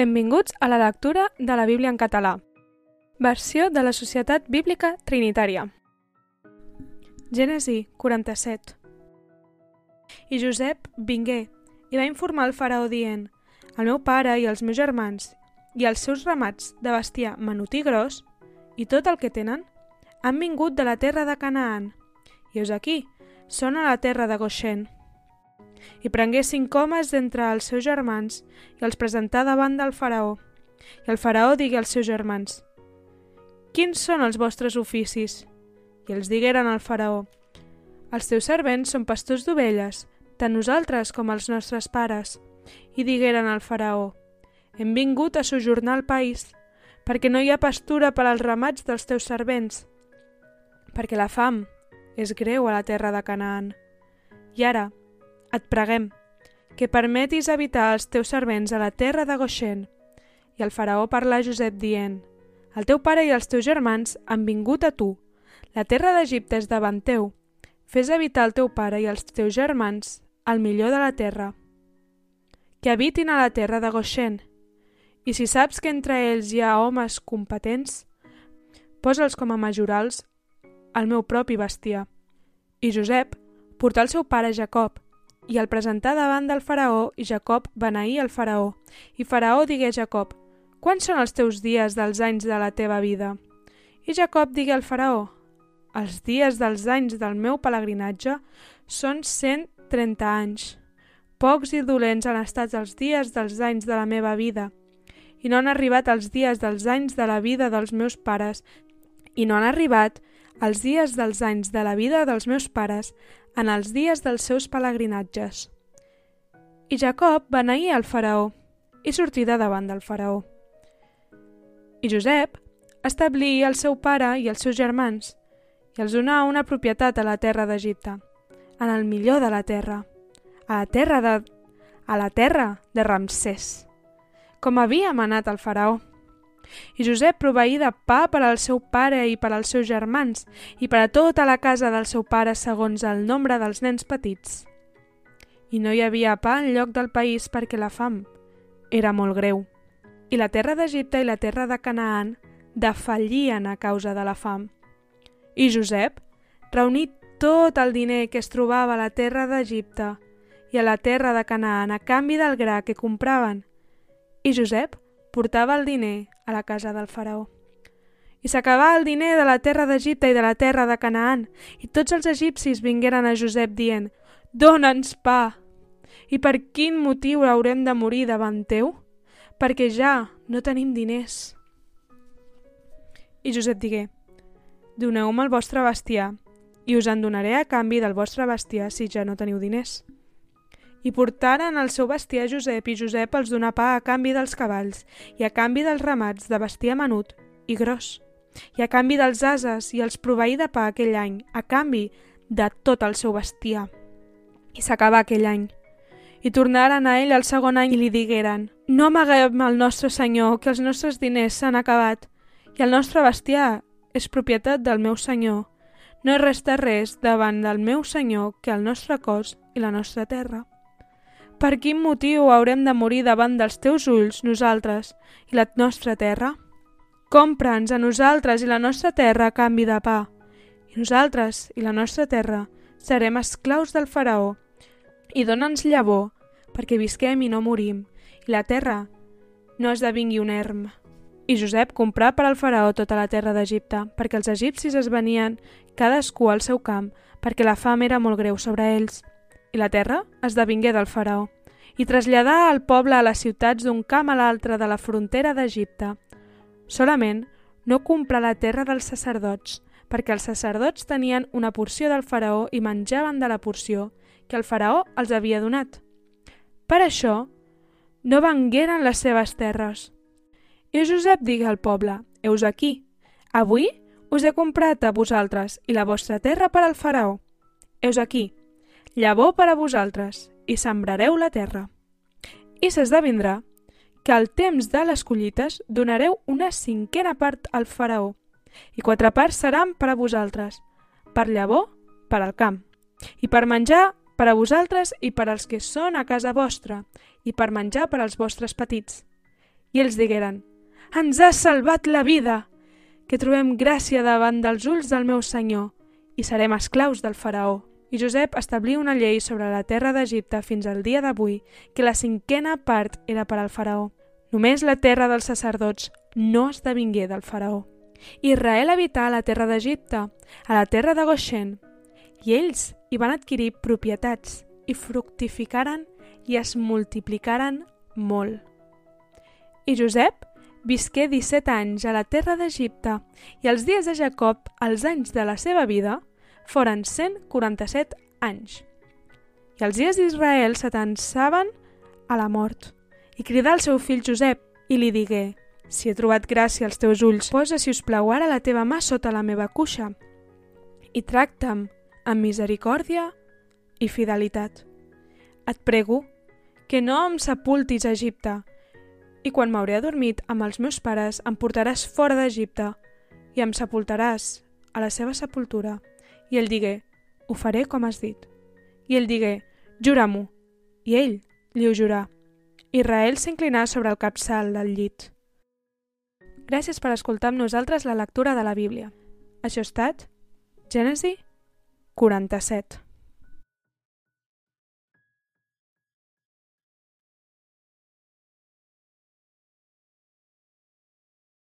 Benvinguts a la lectura de la Bíblia en català. Versió de la Societat Bíblica Trinitària. Gènesi 47 I Josep vingué i va informar el faraó dient El meu pare i els meus germans i els seus ramats de bestiar menut i gros i tot el que tenen han vingut de la terra de Canaan i us aquí, són a la terra de Goshen i prengué cinc homes d'entre els seus germans i els presentà davant del faraó. I el faraó digué als seus germans, Quins són els vostres oficis? I els digueren al faraó, Els teus servents són pastors d'ovelles, tant nosaltres com els nostres pares. I digueren al faraó, Hem vingut a sojornar al país, perquè no hi ha pastura per als ramats dels teus servents, perquè la fam és greu a la terra de Canaan. I ara, et preguem que permetis habitar els teus servents a la terra de Goshen. I el faraó parlà a Josep dient, el teu pare i els teus germans han vingut a tu. La terra d'Egipte és davant teu. Fes habitar el teu pare i els teus germans al millor de la terra. Que habitin a la terra de Goshen. I si saps que entre ells hi ha homes competents, posa'ls com a majorals al meu propi bestiar. I Josep portà el seu pare Jacob, i el presentà davant del faraó i Jacob beneí el faraó. I faraó digué a Jacob, quants són els teus dies dels anys de la teva vida? I Jacob digué al faraó, els dies dels anys del meu pelegrinatge són 130 anys. Pocs i dolents han estat els dies dels anys de la meva vida, i no han arribat els dies dels anys de la vida dels meus pares, i no han arribat els dies dels anys de la vida dels meus pares en els dies dels seus pelegrinatges. I Jacob beneí el faraó i sortí de davant del faraó. I Josep establí el seu pare i els seus germans i els donà una propietat a la terra d'Egipte, en el millor de la terra, a la terra de, a la terra de Ramsès, com havia manat el faraó. I Josep proveí de pa per al seu pare i per als seus germans i per a tota la casa del seu pare segons el nombre dels nens petits. I no hi havia pa en lloc del país perquè la fam era molt greu. I la terra d'Egipte i la terra de Canaan defallien a causa de la fam. I Josep reuní tot el diner que es trobava a la terra d'Egipte i a la terra de Canaan a canvi del gra que compraven. I Josep portava el diner a la casa del faraó. I s'acabà el diner de la terra d'Egipte i de la terra de Canaan, i tots els egipcis vingueren a Josep dient «Dóna'ns pa!» I per quin motiu haurem de morir davant teu? Perquè ja no tenim diners. I Josep digué «Doneu-me el vostre bestiar, i us en donaré a canvi del vostre bestiar si ja no teniu diners». I portaren el seu bestiar Josep i Josep els donà pa a canvi dels cavalls i a canvi dels ramats de bestiar menut i gros i a canvi dels ases i els proveí de pa aquell any a canvi de tot el seu bestiar. I s'acabà aquell any. I tornaren a ell el segon any i li digueren «No amaguem al nostre senyor que els nostres diners s'han acabat i el nostre bestiar és propietat del meu senyor. No resta res davant del meu senyor que el nostre cos i la nostra terra». Per quin motiu haurem de morir davant dels teus ulls, nosaltres, i la nostra terra? Compra'ns a nosaltres i la nostra terra a canvi de pa, i nosaltres i la nostra terra serem esclaus del faraó, i dona'ns llavor, perquè visquem i no morim, i la terra no esdevingui un erm. I Josep comprà per al faraó tota la terra d'Egipte, perquè els egipcis es venien cadascú al seu camp, perquè la fam era molt greu sobre ells i la terra esdevingué del faraó, i traslladà el poble a les ciutats d'un camp a l'altre de la frontera d'Egipte. Solament no comprà la terra dels sacerdots, perquè els sacerdots tenien una porció del faraó i menjaven de la porció que el faraó els havia donat. Per això, no vengueren les seves terres. I Josep digué al poble, heus aquí, avui us he comprat a vosaltres i la vostra terra per al faraó. Heus aquí, llavor per a vosaltres, i sembrareu la terra. I s'esdevindrà que al temps de les collites donareu una cinquena part al faraó, i quatre parts seran per a vosaltres, per llavor, per al camp, i per menjar per a vosaltres i per als que són a casa vostra, i per menjar per als vostres petits. I ells digueren, ens has salvat la vida, que trobem gràcia davant dels ulls del meu senyor i serem esclaus del faraó. I Josep establí una llei sobre la terra d'Egipte fins al dia d'avui que la cinquena part era per al faraó. Només la terra dels sacerdots no esdevingué del faraó. Israel habità a la terra d'Egipte, a la terra de Goshen, i ells hi van adquirir propietats i fructificaren i es multiplicaren molt. I Josep visqué 17 anys a la terra d'Egipte i els dies de Jacob, els anys de la seva vida, foren 147 anys. I els dies d'Israel s'atansaven a la mort. I cridà al seu fill Josep i li digué si he trobat gràcia als teus ulls, posa, si us plau, ara la teva mà sota la meva cuixa i tracta'm amb misericòrdia i fidelitat. Et prego que no em sepultis a Egipte, i quan m'hauré adormit amb els meus pares em portaràs fora d'Egipte i em sepultaràs a la seva sepultura. I ell digué, ho faré com has dit. I ell digué, jura-m'ho. I ell li ho jurà. Israel s'inclinà sobre el capçal del llit. Gràcies per escoltar amb nosaltres la lectura de la Bíblia. Això ha estat Gènesi 47.